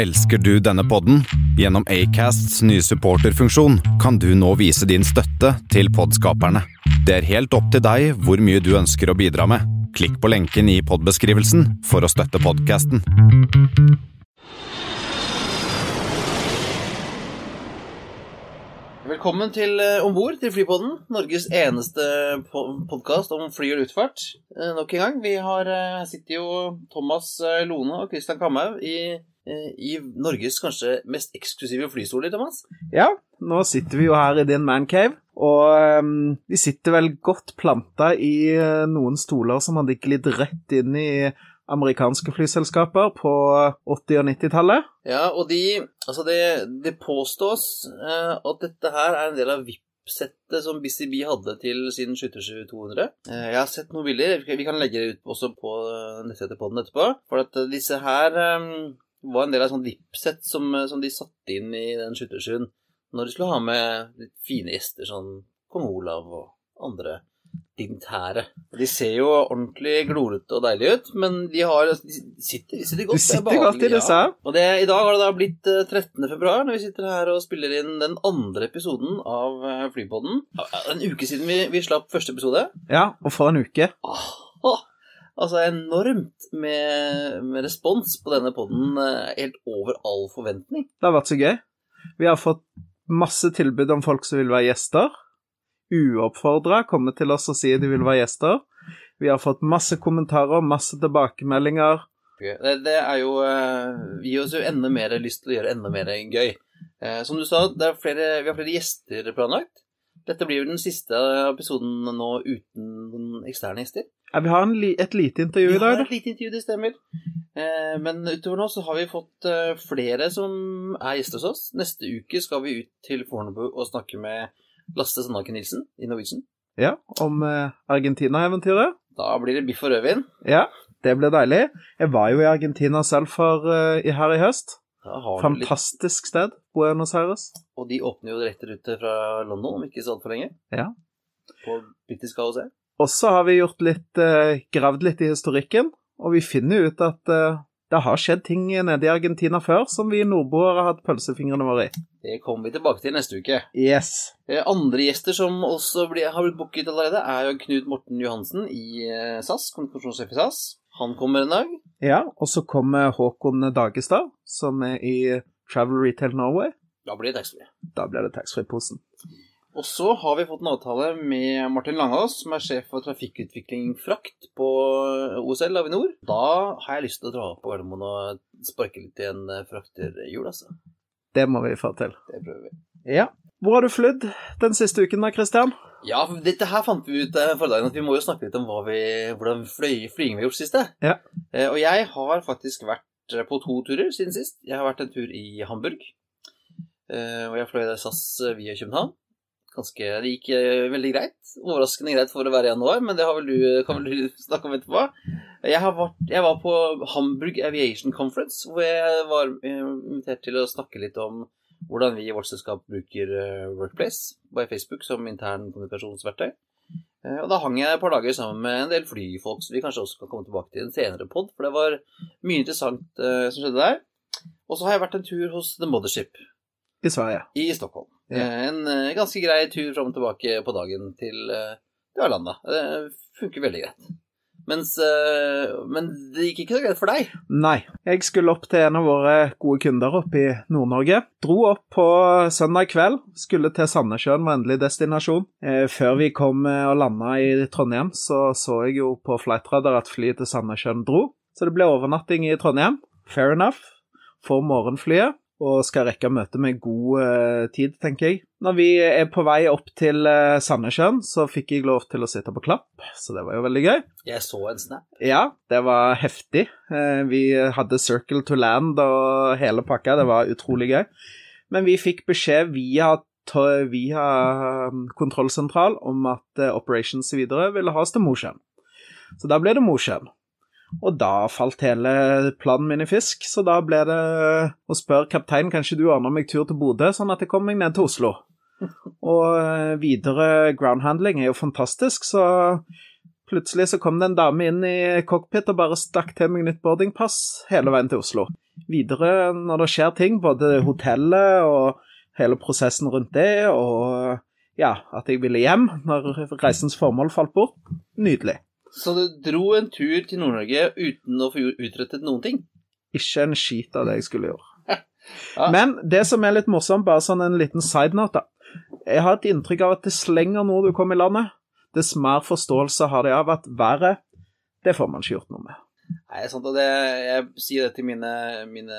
Elsker du denne podden? Gjennom Acasts nye supporterfunksjon kan du nå vise din støtte til podskaperne. Det er helt opp til deg hvor mye du ønsker å bidra med. Klikk på lenken i podbeskrivelsen for å støtte podkasten. Velkommen til uh, Om bord til Flypodden, Norges eneste po podkast om fly og luftfart. Uh, nok en gang. Vi har, uh, sitter jo Thomas Lone og Christian Kamhaug i, i Norges kanskje mest eksklusive flystoler, Thomas. Ja, nå sitter vi jo her i din mancave, og um, vi sitter vel godt planta i noen stoler som hadde glidd rett inn i amerikanske flyselskaper på 80- og 90-tallet. Ja, og de Altså, det, det påstås uh, at dette her er en del av VIP-settet som BCB hadde til sin 727-200. Uh, jeg har sett noen bilder. Vi kan legge det ut også på nettsettet på den etterpå. For at disse her um, var en del av et sånt VIP-sett som, som, de satte inn i den 727-en når de skulle ha med litt fine gjester, sånn kong Olav og andre dignitære. De ser jo ordentlig glorete og deilige ut, men de, har, de sitter, de sitter godt. De sitter godt i disse. Ja. Og det, I dag har det da blitt 13. februar når vi sitter her og spiller inn den andre episoden av Flypodden. En uke siden vi, vi slapp første episode. Ja, og for en uke. Åh, Åh, altså enormt med, med respons på denne podden. Helt over all forventning. Det har vært så gøy. Vi har fått masse tilbud om folk som vil være gjester uoppfordra komme til oss og si de vil være gjester. Vi har fått masse kommentarer, masse tilbakemeldinger. Det, det er jo uh, gir oss jo enda mer lyst til å gjøre enda mer gøy. Uh, som du sa, flere, vi har flere gjester planlagt. Dette blir jo den siste episoden nå uten eksterne gjester. Ja, Vi har li et lite intervju i dag. Vi har et lite intervju, det stemmer. Eh, men utover nå så har vi fått flere som er gjester hos oss. Neste uke skal vi ut til Fornebu og snakke med Lasse Sandaker Nilsen i Norwegian. Ja, om uh, Argentina-eventyret. Da blir det biff og rødvin. Ja, det blir deilig. Jeg var jo i Argentina selv for, uh, her i høst. Fantastisk litt... sted, Buenos Aires. Og de åpner jo direkte rute fra London om ikke så altfor lenge. Ja. På britisk AOC. Og så har vi gjort litt, eh, gravd litt i historikken, og vi finner ut at det har skjedd ting nede i Argentina før som vi nordboere har hatt pølsefingrene våre i. Det kommer vi tilbake til neste uke. Yes. Andre gjester som også ble, har blitt booket allerede, er jo Knut Morten Johansen i SAS, kommunikasjonssjef i SAS. Han kommer en dag. Ja, og så kommer Håkon Dagestad, som er i Travel Retail Norway. Da blir det taxfree. Da blir det taxfree-posen. Og så har vi fått en avtale med Martin Langås, som er sjef for trafikkutvikling frakt på OSL Avinor. Da har jeg lyst til å dra opp på Gardermoen og sparke litt i en frakterhjul, altså. Det må vi få til. Det prøver vi. Ja. Hvor har du flydd den siste uken da, Christian? Ja, dette her fant vi ut forrige dagen, at vi må jo snakke litt om vi, hvordan fly, flyging vi har gjort siste. Ja. Og jeg har faktisk vært på to turer siden sist. Jeg har vært en tur i Hamburg, og jeg fløy SAS via København ganske Det gikk veldig greit. Overraskende greit for å være i januar, men det vel du, kan vel du snakke om etterpå. Jeg, vært, jeg, var på Hamburg Aviation Conference, hvor jeg var invitert til å snakke litt om hvordan vi i vårt selskap bruker Workplace på Facebook som intern kommunikasjonsverktøy. Og da hang jeg et par dager sammen med en del flyfolk som vi kanskje også kan komme tilbake til en senere pod, for det var mye interessant som skjedde der. Og så har jeg vært en tur hos The Mothership. I Sverige. I Stockholm. Ja. En ganske grei tur fram og tilbake på dagen til, til Arlanda. Det funker veldig greit. Mens, men det gikk ikke så greit for deg. Nei. Jeg skulle opp til en av våre gode kunder oppe i Nord-Norge. Dro opp på søndag kveld. Skulle til Sandnessjøen, var endelig destinasjon. Før vi kom og landa i Trondheim, så så jeg jo på Flightradar at flyet til Sandnessjøen dro. Så det ble overnatting i Trondheim. Fair enough. For morgenflyet og skal rekke møtet med god uh, tid, tenker jeg. Når vi er på vei opp til uh, Sandnessjøen, så fikk jeg lov til å sitte på klapp, så det var jo veldig gøy. Jeg så en snap. Ja, det var heftig. Uh, vi hadde Circle to Land og hele pakka, det var utrolig gøy. Men vi fikk beskjed via, via kontrollsentral om at Operations videre ville ha oss til Mosjøen. Så da ble det Mosjøen. Og da falt hele planen min i fisk, så da ble det å spørre kapteinen kanskje du ordner meg tur til Bodø, sånn at jeg kommer meg ned til Oslo. Og videre groundhandling er jo fantastisk, så plutselig så kom det en dame inn i cockpit og bare stakk til meg nytt boardingpass hele veien til Oslo. videre når det skjer ting, både hotellet og hele prosessen rundt det, og ja, at jeg ville hjem når reisens formål falt bort. Nydelig. Så du dro en tur til Nord-Norge uten å få utrettet noen ting? Ikke en skit av det jeg skulle gjøre. Ja. Men det som er litt morsomt, bare sånn en liten side note, da. Jeg har et inntrykk av at dess lenger nord du kommer i landet, dess mer forståelse har de av at været, det får man ikke gjort noe med. Nei, sant, og det, Jeg sier det til mine, mine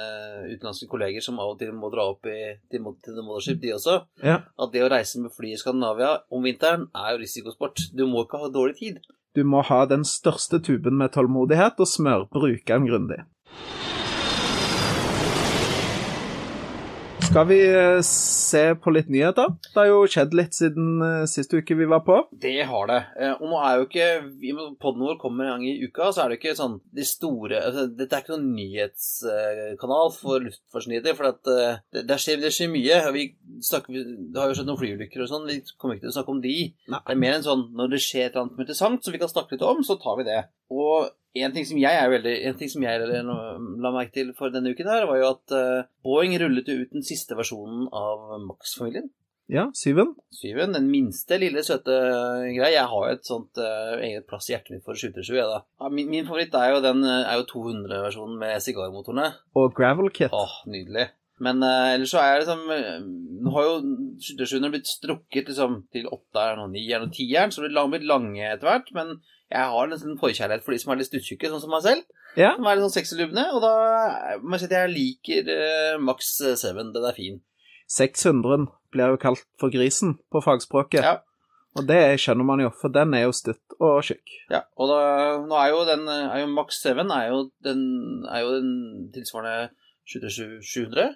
utenlandske kolleger som av og til må dra opp i, til, til The Mothership, de også. Ja. At det å reise med fly i Skandinavia om vinteren er jo risikosport. Du må ikke ha dårlig tid. Du må ha den største tuben med tålmodighet og smørbruke den grundig. Skal vi eh, se på litt nyheter? Det har jo skjedd litt siden eh, sist uke vi var på. Det har det. Eh, Og nå er jo ikke Podden vår kommer en gang i uka, så er det ikke sånn de store altså, Dette er ikke noen nyhetskanal for luftfartsnyheter, for at det, det, skjer, det skjer mye. Vi snakker, det har jo skjedd noen flyulykker og sånn, vi kommer ikke til å snakke om de. Nei. Det er mer enn sånn når det skjer er interessant, som vi kan snakke litt om, så tar vi det. Og en ting som jeg er veldig, en ting som jeg la merke til for denne uken her, var jo at eh, Boeing rullet jo ut den siste versjonen av Max-familien. Ja, syven. Syven, den minste lille søte greia. Jeg har jo et sånt uh, eget plass i hjertet mitt for 737, jeg, da. Ja, min, min favoritt er jo den eh, er jo 200-versjonen med sigarmotorene. Og gravel kit. Åh, nydelig. Men uh, ellers så er det liksom Nå har jo 737-ene blitt strukket liksom til 8-eren og 9-eren og 10-eren, så det har blitt lange etter hvert. Men jeg har en forkjærlighet for de som er litt stuttjukke, sånn som meg selv. Ja. Som er litt sånn sexylubne. Og da må jeg si at jeg liker uh, Max 7. Den er fin. 600 blir jo kalt for grisen på fagspråket. Ja. Og det skjønner man jo, for den er jo stutt og tjukk. Ja, og da, nå er jo den er jo Max 7 er jo den, er jo den tilsvarende 737-700.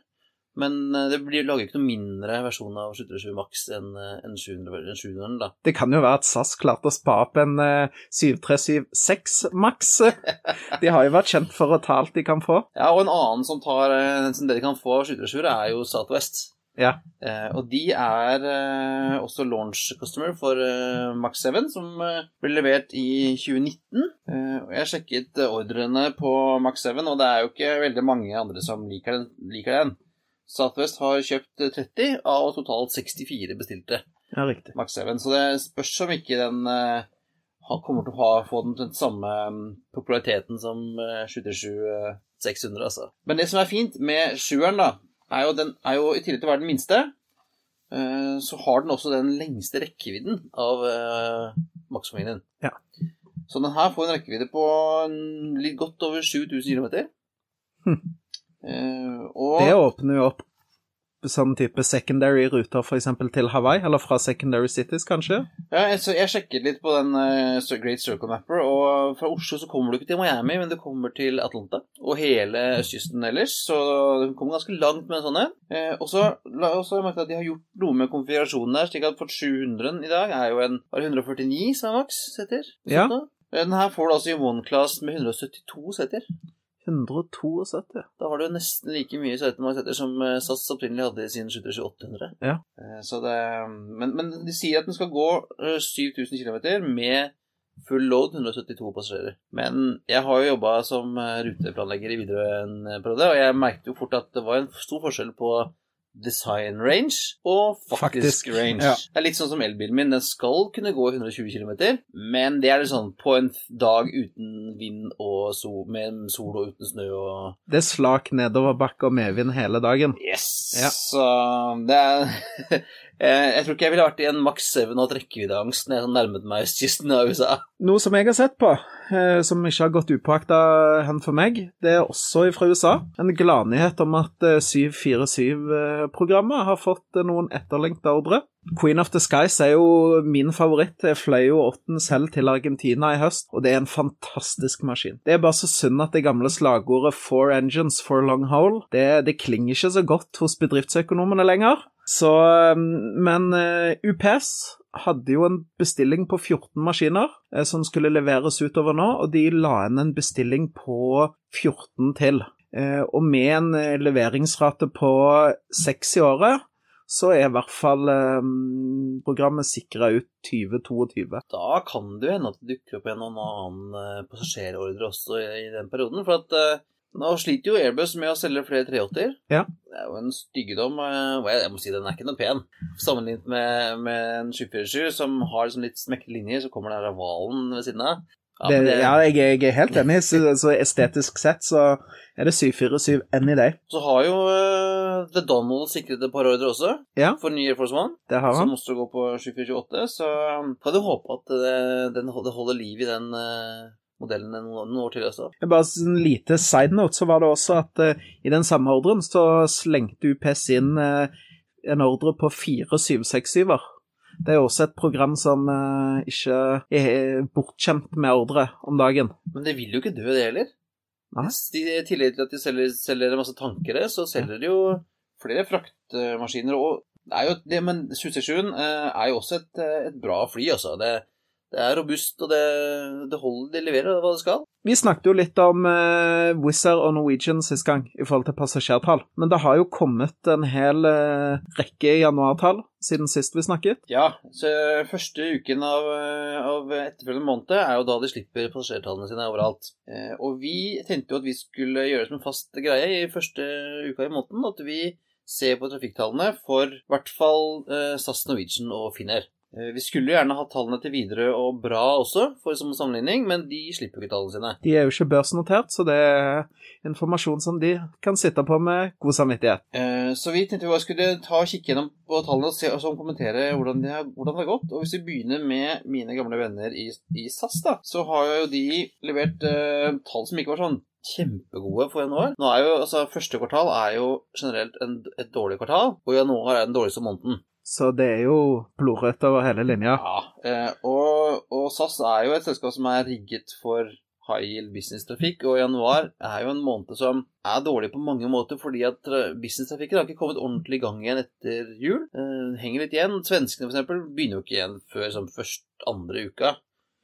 Men eh, det blir lager ikke noen mindre versjon av 737 Max enn en 700-en, 700 da. Det kan jo være at SAS klarte å spa opp en eh, 7376 Max. De har jo vært kjent for å ta alt de kan få. Ja, og en annen som tar eh, som de kan få av 737 er jo Southwest. Ja. Eh, og de er eh, også launch customer for eh, Max 7, som eh, ble levert i 2019. Eh, og jeg sjekket eh, ordrene på Max 7, og det er jo ikke veldig mange andre som liker den. Liker den. Southwest har kjøpt eh, 30 av totalt 64 bestilte Ja, riktig. Max 7, så det spørs om ikke den uh, kommer til å ha, få den, den samme mm, populariteten som uh, 77 600, altså. Men det som er fint med sjueren, da, er jo den er jo i tillegg til å være den minste, uh, så har den også den lengste rekkevidden av uh, Max-familien. Ja. Så den her får en rekkevidde på en, litt godt over 7000 km. Hm. Eh, og Det åpner jo opp sånn type secondary ruter f.eks. til Hawaii, eller fra secondary cities, kanskje. Ja, jeg, jeg sjekket litt på den uh, Great Circle Mapper, og fra Oslo så kommer du ikke til Miami, men du kommer til Atlanta og hele østkysten ellers, så du kommer ganske langt med en sånn en. Eh, og så har jeg merket at de har gjort noe med konfigurasjonen der, slik at for 700 i dag er jo en var 149 som er maks setter. Ja. Eh, Den her får du altså i one class med 172 setter. 172. Da har du nesten like mye 17-mannssetter som eh, SAS opprinnelig hadde i sin 72800. Ja. Eh, Så det, men, men de sier at den skal gå eh, 7000 km med full load 172 passasjerer. Men jeg har jo jobba som eh, ruteplanlegger i Widerøe en eh, periode, og jeg merket jo fort at det var en stor forskjell på design range og faktisk, Faktisk, range. ja. Det er litt sånn som elbilen min. Den skal kunne gå 120 km, men det er litt sånn på en dag uten vind og sol, med sol og uten snø og Det er slak nedoverbakke og medvind hele dagen. Yes! Ja. Så det er Jeg tror ikke jeg ville vært i en maks 7 og rekkeviddeangst når jeg nærmet meg østkysten av USA. Noe som jeg har sett på, eh, som ikke har gått upåakta hen for meg, det er også fra USA. En gladnyhet om at eh, 747-programmet har fått eh, noen etterlengta ordre. Queen of the Skies er jo min favoritt. Jeg fløy jo åtten selv til Argentina i høst, og det er en fantastisk maskin. Det er bare så synd at det gamle slagordet 'four engines for long hole' det, det klinger ikke så godt hos bedriftsøkonomene lenger. Så, eh, men eh, UPS hadde jo en bestilling på 14 maskiner eh, som skulle leveres utover nå, og de la inn en bestilling på 14 til. Eh, og med en leveringsrate på 6 i året, så er i hvert fall eh, programmet sikra ut 2022. Da kan det jo hende at det dukker opp en noen annen eh, passasjerordre også i den perioden. For at eh, Nå sliter jo Airbus med å selge flere 380-er. Ja. Det er jo en styggedom. eh, og Jeg, jeg må si den er ikke noe pen. Sammenlignet med, med en 747 som har liksom litt smekte linjer, så kommer den her hvalen ved siden av. Ja, det, ja, jeg, jeg er helt enig. Så, så estetisk sett så er det 747 any day. Så har jo uh, The Donald sikret et par ordre også, Ja. for ny Air Force One. Det har Så han. måtte du gå på 2428, så um, kan du håpe at det, den, det holder liv i den uh, modellen noen, noen år til også. Bare en lite side note, så var det også at uh, i den samme ordren så slengte UPS inn en ordre på fire 767-er. Det er jo også et program som eh, ikke er bortskjemt med ordre om dagen. Men det vil jo ikke dø, det heller. Nei. I tillegg til at de selger, selger masse tankere, så selger de jo flere fraktmaskiner. Og det er jo, det, men 767 eh, er jo også et, eh, et bra fly, altså. Det, det er robust, og det, det holder, de leverer hva det skal. Vi snakket jo litt om uh, Wizz Air og Norwegian sist gang i forhold til passasjertall, men det har jo kommet en hel uh, rekke januartall siden sist vi snakket. Ja, så første uken av, eh, av etterfølgende måned er jo da de slipper passasjertallene sine overalt. Uh, Og vi tenkte jo at vi skulle gjøre det som en fast greie i første uka i måneden, at vi ser på trafikktallene for i hvert fall eh, SAS, Norwegian og Finnair. Eh, Vi skulle jo gjerne ha tallene til Widerøe og Bra også, for som sammenligning, men de slipper jo ikke tallene sine. De er jo ikke børsnotert, så det er informasjon som de kan sitte på med god samvittighet. Eh, Så vi tenkte vi skulle ta og kikke gjennom på tallene og se, og så kommentere hvordan det, har, hvordan det har gått. Og hvis vi begynner med mine gamle venner i, i SAS, da, så har jo de levert eh, tall som ikke var sånn kjempegode for januar. Nå er jo, altså Første kvartal er jo generelt en, et dårlig kvartal, og januar er den dårligste måneden. Så det er jo blodrødt over hele linja. Ja, eh, og, og SAS er jo et selskap som er rigget for high yield business-trafikk, og januar er jo en måned som er dårlig på mange måter, fordi at business-trafikken har ikke kommet ordentlig i gang igjen etter jul. Eh, henger litt igjen. Svenskene eksempel begynner jo ikke igjen før som først andre uka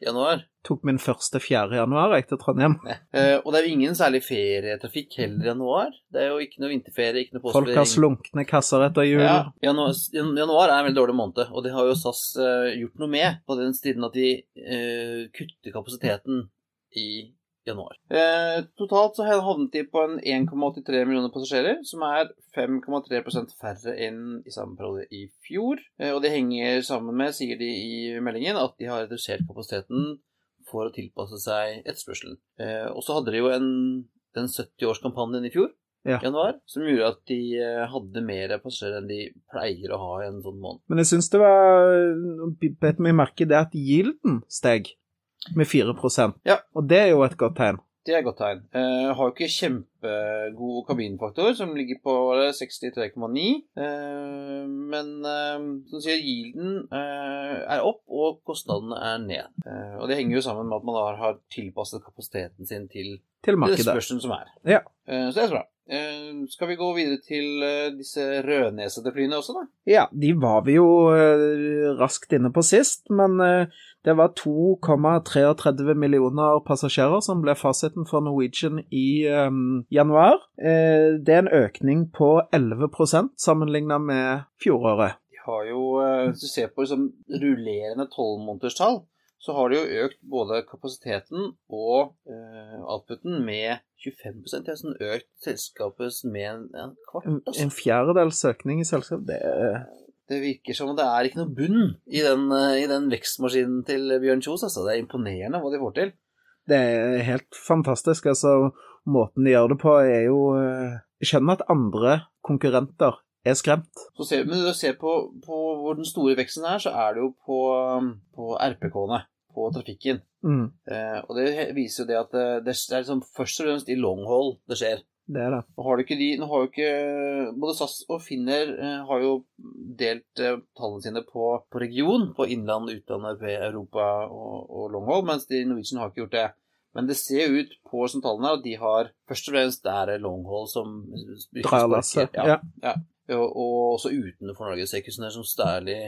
januar. Tok min første 4. januar jeg til Trondheim. Eh, og det er jo ingen særlig ferietrafikk heller i januar. Det er jo ikke noe vinterferie, ikke noe Folk har slunkne kasser etter jul. Ja, januar, januar er en veldig dårlig måned, og det har jo SAS eh, gjort noe med på den siden at de eh, kutter kapasiteten i januar. Eh, totalt så havnet de på en 1,83 millioner passasjerer, som er 5,3% færre enn i samme periode i fjor. Eh, og det henger sammen med, sier de i meldingen, at de har redusert kapasiteten for å tilpasse seg etterspørselen. Eh, og så hadde de jo en, den 70-årskampanjen i fjor, Ja. januar, som gjorde at de eh, hadde mer passasjerer enn de pleier å ha i en sånn måned. Men jeg syns det var Bet meg merke det at gilden steg med 4% Ja. Og det er jo et godt tegn. Det er et godt tegn. Eh, har jo ikke kjempegod kabinfaktor, som ligger på hva er det, 63,9. Eh, men eh, som sier, yielden eh, er opp, og kostnadene er ned. Eh, og det henger jo sammen med at man da har tilpasset kapasiteten sin til Til markedet. spørselen som er. Ja. Eh, så det er så bra. Skal vi gå videre til disse rødnesete flyene også, da? Ja, de var vi jo raskt inne på sist, men det var 2,33 millioner passasjerer som ble fasiten for Norwegian i um, januar. Eh, det er en økning på 11% sammenligna med fjoråret. De har jo, eh, hvis du ser på liksom, rullerende tolvmånederstall, så har de jo økt både kapasiteten og eh, outputen med 25% De har sånn økt selskapet med en, en kvart. En, Altså. en fjerdedels økning i selskapet, det er Det virker som om det er ikke noe bunn i den, eh, i den vekstmaskinen til Bjørn Kjos. Altså. Det er imponerende hva de får til. Det er helt fantastisk. Altså, måten de gjør det på, er jo eh, Jeg skjønner at andre konkurrenter er skremt. Så ser, men når du ser på, på hvor den store veksten er, så er det jo på, på RPK-ene, på trafikken. Mm, Eh, og det viser jo det at det, det er liksom først og fremst i long haul det skjer. Det er det. Nå har du ikke de, nå har jo ikke Både SAS og Finner eh, har jo delt eh, tallene sine på, på region, på innland, utland, Europa og, og longhold, mens de Norwegian har ikke gjort det. Men det ser ut på som tallene her at de har først og fremst det er long som Drar lasset. Ja, Ja. og, og også utenfor Norge ser ikke sånn her som særlig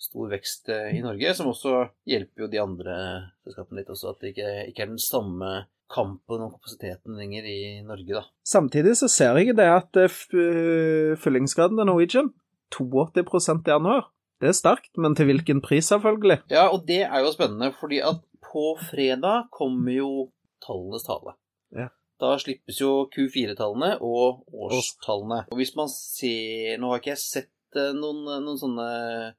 stor vekst eh, i Norge, som også hjelper jo de andre selskapene litt også, at det ikke, ikke er den samme kampen om kapasiteten lenger i Norge, da. Samtidig så ser jeg det at eh, eh, fyllingsgraden til Norwegian 82 i januar. Det er sterkt, men til hvilken pris, selvfølgelig? Ja, og det er jo spennende, fordi at på fredag kommer jo tallenes tale. Ja. Da slippes jo Q4-tallene og årstallene. Og hvis man ser Nå har ikke jeg sett noen, noen sånne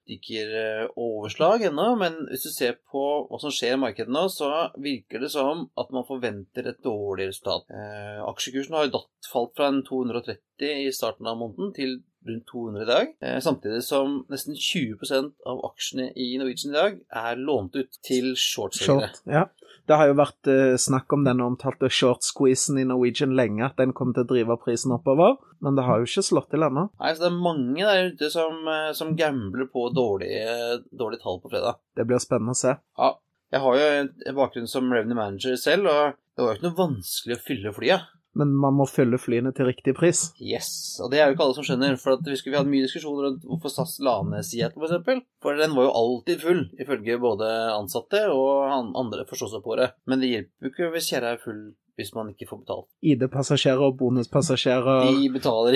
dykkeroverslag ennå, men hvis du ser på hva som skjer i markedet nå, så virker det som at man forventer et dårlig resultat. Eh, aksjekursen har jo datt, falt fra en 230 i starten av måneden til rundt 200 i dag, eh, samtidig som nesten 20% av aksjene i Norwegian i dag er lånt ut til shortselgere. Short, ja. Det har jo vært eh, snakk om den omtalte short-squeezen i Norwegian lenge, at den kommer til å drive prisen oppover, men det har jo ikke slått til ennå. Nei, så Det er mange der ute som, eh, som gambler på dårlige, dårlige tall på fredag. Det blir spennende å se. Ja, jeg har jo en en bakgrunn som revenue manager selv, og det var jo ikke noe vanskelig å fylle flyet. Men man må fylle flyene til riktig pris. Yes, og det er jo ikke alle som skjønner, for at vi skulle vi hadde mye diskusjoner rundt hvorfor SAS la ned Seattle, for eksempel. For den var jo alltid full, ifølge både ansatte og an- andre forståelsespåere. Men det hjelper jo ikke hvis kjerra er full hvis man ikke får betalt. ID-passasjerer og bonuspassasjerer, De betaler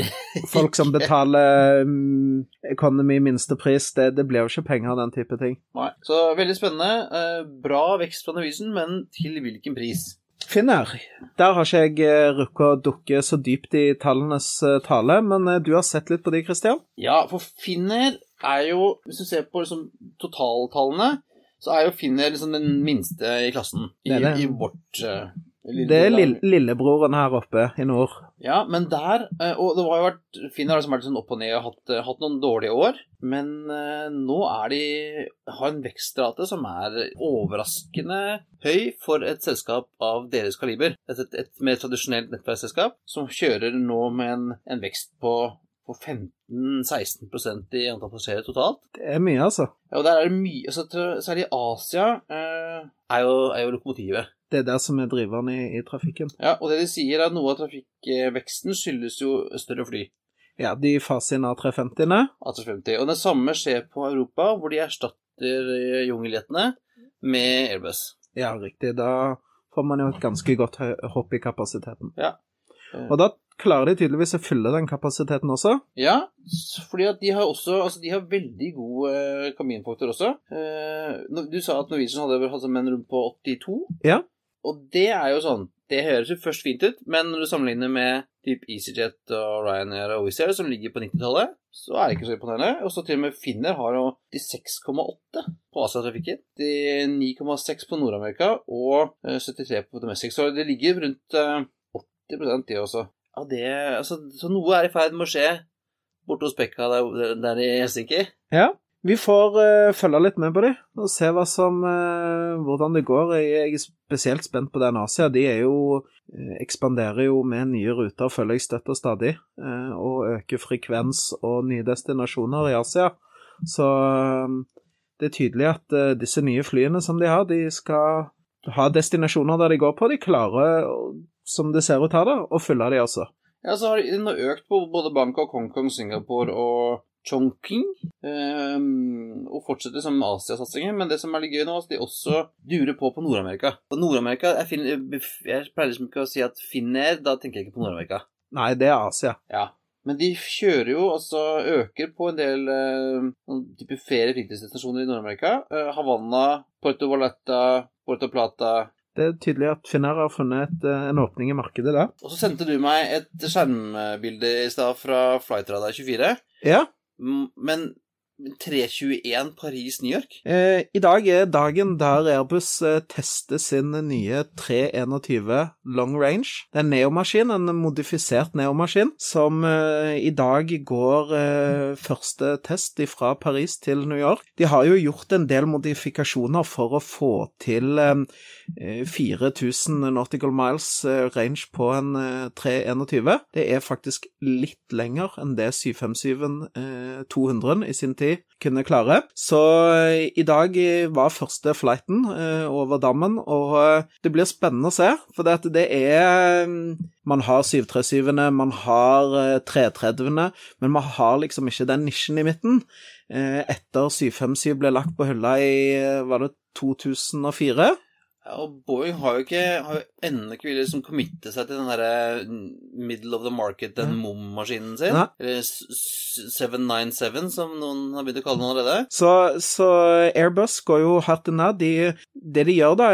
folk som betaler um, economy minstepris, det, det blir jo ikke penger av den type ting. Nei. Så veldig spennende. Eh, Bra vekst fra Norwegian, men til hvilken pris? Finner, der har ikke jeg eh, rukket å dukke så dypt i tallenes eh, tale, men eh, du har sett litt på de, Christian? Ja, for Finner er jo Hvis du ser på liksom totaltallene, så er jo Finner liksom den minste i klassen i, Det det. i vårt Det er lille, lillebroren her oppe i nord. Ja, men der eh, Og det har jo vært Finn har liksom vært sånn opp og ned og hatt, eh, hatt noen dårlige år, men eh, nå er de har en vekstrate som er overraskende høy for et selskap av deres kaliber. Et, et, et mer tradisjonelt nettverksselskap som kjører nå med en, en vekst på, på 15-16% i antall passasjerer totalt. Det er mye, altså. Ja, og der er det mye altså, Særlig Asia eh, er, jo, er jo lokomotivet. Det er der som er driveren i, i trafikken. Ja, og det de sier er at noe av trafikkveksten skyldes jo større fly. Ja, de faser inn A350-ene. A350. Og det samme skjer på Europa, hvor de erstatter eh, jungeljetene med Airbus. Ja, riktig. Da får man jo et ganske godt hopp i kapasiteten. Ja. Og da klarer de tydeligvis å fylle den kapasiteten også. Ja, fordi at de har også Altså, de har veldig god eh, kabinfaktor også. Eh, du sa at Norwegian hadde hatt som en rundt på 82. Ja. Og det er jo sånn Det høres jo først fint ut, men når du sammenligner med typ EasyJet og Ryanair og Wizz Air, som ligger på 90-tallet, så er det ikke så imponerende. Og så til og med Finner har jo de 6,8 på Asia-trafikken. De 9,6 på Nord-Amerika og eh, 73 på domestic. Så det ligger rundt eh, 80% de også. Ja, det Altså, så noe er i ferd med å skje borte hos Pekka der, der i Helsinki. Ja. Vi får uh, følge litt med på dem og se som, uh, hvordan det går. Jeg er spesielt spent på den Asia. De jo, uh, ekspanderer jo med nye ruter, følger jeg støtt og stadig, og øker frekvens og nye destinasjoner i Asia. Så det er tydelig at disse nye flyene som de har, de skal ha destinasjoner der de går på. De klarer, som det ser ut her, da, og følge de også. Ja, så har de nå økt på både Bangkok, Hongkong, Singapore og Chongqing. Um, og fortsetter som Asia-satsinger. Men det som er litt gøy nå, er at de også durer på på Nord-Amerika. På Nord-Amerika Jeg, jeg pleier liksom ikke å si at Finnair, da tenker jeg ikke på Nord-Amerika. Nei, det er Asia. Ja. Men de kjører jo, altså øker på en del sånn type ferie- og fritidsdestinasjoner i Nord-Amerika. Uh, Havanna, Porto Vallarta, Porto Plata. Det er tydelig at Finnair har funnet eh, en åpning i markedet der. Og så sendte du meg et skjermbilde i stad fra Flightradar 24. Ja. Men 321 Paris-New York? Eh, I dag er dagen der Airbus eh, tester sin nye 321 long range. Det er en neomaskin, en modifisert neomaskin, som eh, i dag går eh, første test fra Paris til New York. De har jo gjort en del modifikasjoner for å få til eh, eh, 4000 nautical miles eh, range på en eh, 321. Det er faktisk litt lenger enn det 757 eh, 200 i sin tid kunne klare. Så eh, i dag eh, var første flighten eh, over dammen, og det blir spennende å se. For det, er mm, Man har 737-ene, man har eh, 330-ene, men man har liksom ikke den nisjen i midten. Etter 757 ble lagt på hylla i var det 2004? Ja, og Boeing har jo ikke har jo ennå ikke villet liksom committe seg til den derre middle of the market, den MOM-maskinen sin. Nei. Eller s- s- 797, som noen har begynt å kalle den allerede. Så, så Airbus går jo hardt unna. der. De, det de gjør, da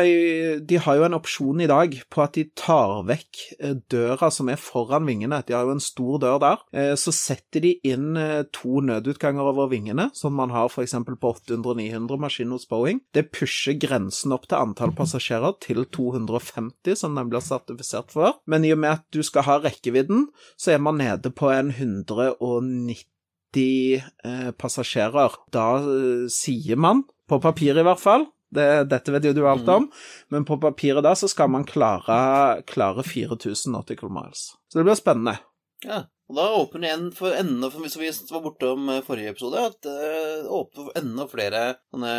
De har jo en opsjon i dag på at de tar vekk eh, døra som er foran vingene. De har jo en stor dør der. Eh, Så setter de inn eh, to nødutganger over vingene, som man har f.eks. på 800-900-maskinen hos Boeing. Det pusher grensen opp til antall passasjerer til 250, som den blir sertifisert for. Men i og med at du skal ha rekkevidden, så er man nede på en 190 eh, passasjerer. Da eh, sier man, på papir i hvert fall, det, dette vet jo du alt om, men på papiret da så skal man klare, klare 4000 nautical miles. Så det blir spennende. Ja, og da åpner det igjen for enda for Som vi var borte om eh, forrige episode, at det åpner for enda flere sånne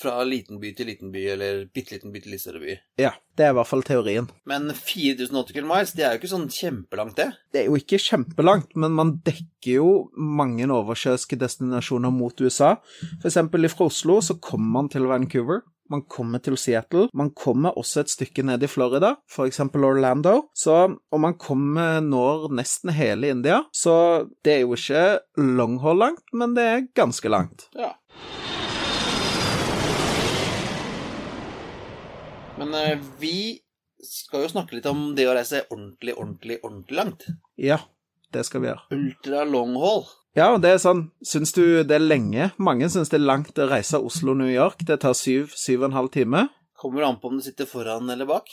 fra liten by til liten by, eller bitte liten by til litt større by. Ja, det er i hvert fall teorien. Men 4000 nautical miles, det er jo ikke sånn kjempelangt, det. Det er jo ikke kjempelangt, men man dekker jo mange oversjøiske destinasjoner mot USA. For eksempel fra Oslo så kommer man til Vancouver. Man kommer til Seattle. Man kommer også et stykke ned i Florida, eksempel Orlando. Så, og man kommer når nesten hele India. Så det er jo ikke long haul langt, men det er ganske langt. Ja. Men eh, vi skal jo snakke litt om det å reise ordentlig, ordentlig, ordentlig langt. Ja, det skal vi gjøre. Ultra long haul. Ja, og det er sånn, syns du det er lenge? Mange syns det er langt å reise Oslo-New York. Det tar syv, syv og en halv time. Kommer an på om du sitter foran eller bak.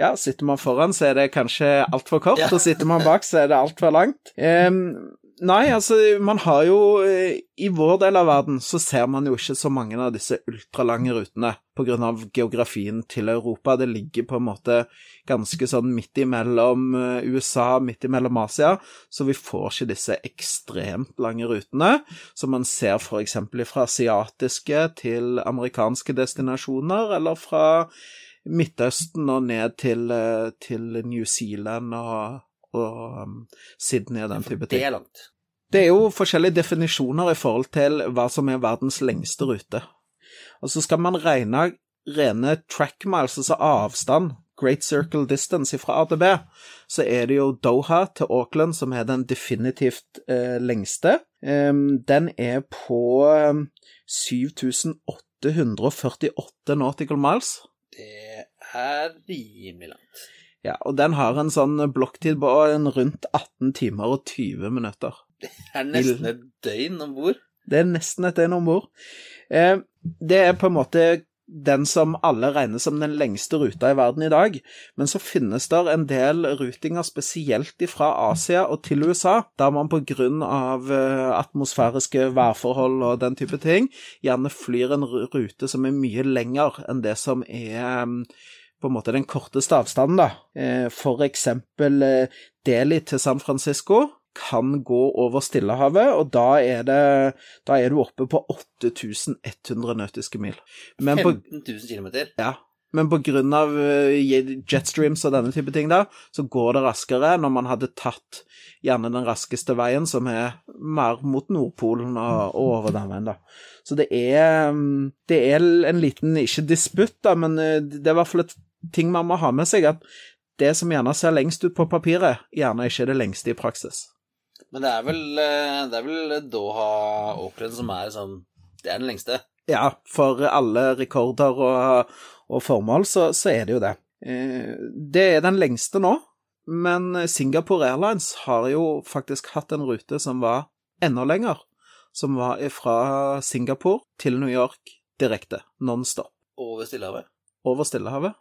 Ja, sitter man foran, så er det kanskje altfor kort, Ja. og sitter man bak, så er det altfor langt. Em, nei, altså, man har jo eh, I vår del av verden så ser man jo ikke så mange av disse ultralange rutene på grunn av geografien til Europa. Det ligger på en måte ganske sånn midt imellom eh, USA, midt imellom Asia, så vi får ikke disse ekstremt lange rutene som man ser eksempel fra asiatiske til amerikanske destinasjoner, eller fra Midtøsten og ned til, eh, til New Zealand og, og um, Sydney og den type ting. Det er langt. Det er jo forskjellige definisjoner i forhold til hva som er verdens lengste rute. Og så skal man regne rene track miles, altså avstand, Great Circle Distance fra A til B, så er det jo Doha til Auckland som er den definitivt eh, lengste. Um, den er på um, 7848 nautical miles. Det er rimelig langt. Ja, og den har en sånn blokktid på en rundt 18 timer og 20 minutter. Det er nesten et døgn om bord. Det er nesten et døgn om bord. Eh, det er på en måte den som alle regner som den lengste ruta i verden i dag, men så finnes det en del rutinger spesielt fra Asia og til USA, der man på grunn av eh, atmosfæriske værforhold og den type ting, gjerne flyr en rute som er mye lenger enn det som er mm, på en måte den korteste avstanden, da. Eh, For eksempel eh, Delhi til San Francisco kan gå over Stillehavet, og da er, det, da er du oppe på 8100 nautiske mil. Men 15 000 km. ja, men på grunn av eh, jetstreams og denne type ting, da, så går det raskere når man hadde tatt gjerne den raskeste veien, som er mer mot Nordpolen og, og over den veien, da. Så det er, mm, det er en liten, ikke disputt, da, men det er i hvert fall et ting man må ha med seg, at det som gjerne ser lengst ut på papiret, gjerne ikke er det lengste i praksis. Men det er vel, eh, det er vel Doha-åkeren som er sånn Det er den lengste. Ja, for alle rekorder og, og formål, så, så er det jo det. Eh, Det er den lengste nå, men Singapore Airlines har jo faktisk hatt en rute som var enda lenger, som var fra Singapore til New York direkte, non-stop, Over Stillehavet. Over Stillehavet.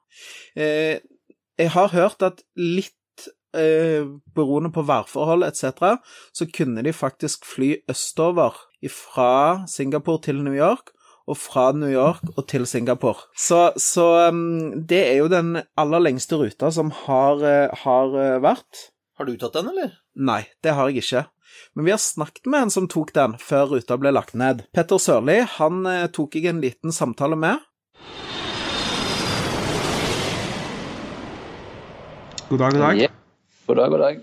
Eh, Jeg har hørt at litt eh, beroende på værforhold etc., så kunne de faktisk fly østover fra Singapore til New York, og fra New York og til Singapore. Så, så um, det er jo den aller lengste ruta som har, eh, har eh, vært. Har du tatt den, eller? Nei, det har jeg ikke. Men vi har snakket med en som tok den før ruta ble lagt ned. Petter Sørli han eh, tok jeg en liten samtale med. God dag, god dag. Yeah. God dag, god dag.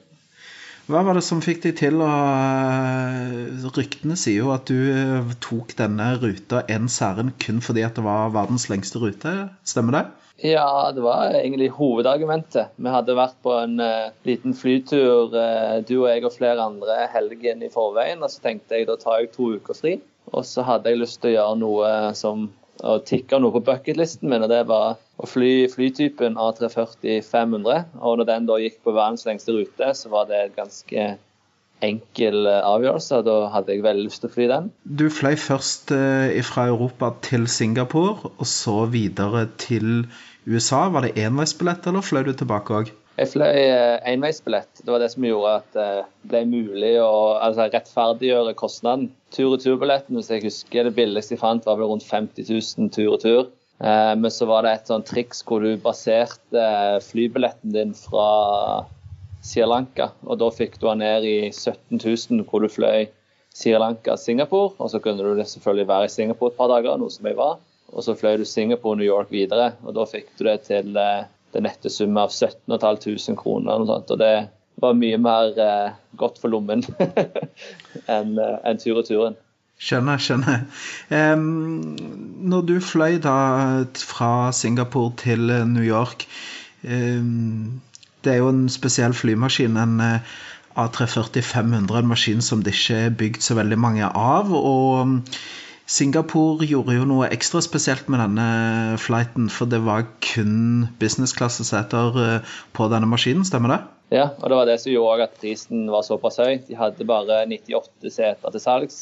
Hva var det som fikk deg til å eh, Ryktene sier jo at du eh, tok denne ruta en særen kun fordi at det var verdens lengste rute, stemmer det? Ja, det var egentlig hovedargumentet. Vi hadde vært på en uh, liten flytur, uh, du og jeg og flere andre, helgen i forveien. Og så tenkte jeg da tar jeg to uker fri. Og så hadde jeg lyst til å gjøre noe som å tikke noe på bucketlisten min, og det var å fly flytypen A340 500. Og når den da gikk på verdens lengste rute, så var det en ganske enkel eh, avgjørelse. Da hadde jeg veldig lyst til å fly den. Du fløy først eh, fra Europa til Singapore, og så videre til USA. Var det enveisbillett, eller fløy du tilbake òg? Jeg fløy eh, enveisbillett. Det var det som gjorde at det ble mulig å altså, rettferdiggjøre kostnaden. Tur-retur-billetten, hvis jeg husker det billigste jeg fant, var vel rundt 50 000 tur-retur. Eh, men så var det et sånt triks hvor du baserte flybilletten din fra Sri Lanka. Og da fikk du den ned i 17 000, hvor du fløy Sri Lanka-Singapore. Og så kunne du selvfølgelig være i Singapore et par dager, noe som jeg var. Og så fløy du Singapore-New York videre, og da fikk du det til eh, det nette sum av 17 500 kroner. Og, sånt, og det var mye mer eh, godt for lommen enn eh, en tur og turen. Skjønner, skjønner. Um, når du fløy da fra Singapore til New York um, Det er jo en spesiell flymaskin, en eh, A340 500, en maskin som det ikke er bygd så veldig mange av. og Singapore gjorde jo noe ekstra spesielt med denne flighten, for det var kun business-klasseseter eh, på denne maskinen, stemmer det? Ja, og det var det som gjorde at prisen var såpass høy. De hadde bare 98 seter til salgs.